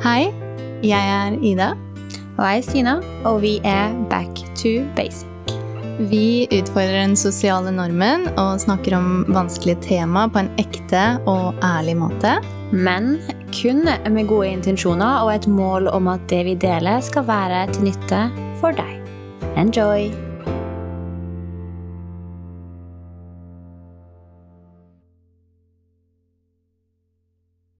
Hei, jeg er Ida. Og jeg er Stina, og vi er Back to basic. Vi utfordrer den sosiale normen og snakker om vanskelige tema på en ekte og ærlig måte. Men kun med gode intensjoner og et mål om at det vi deler, skal være til nytte for deg. Enjoy!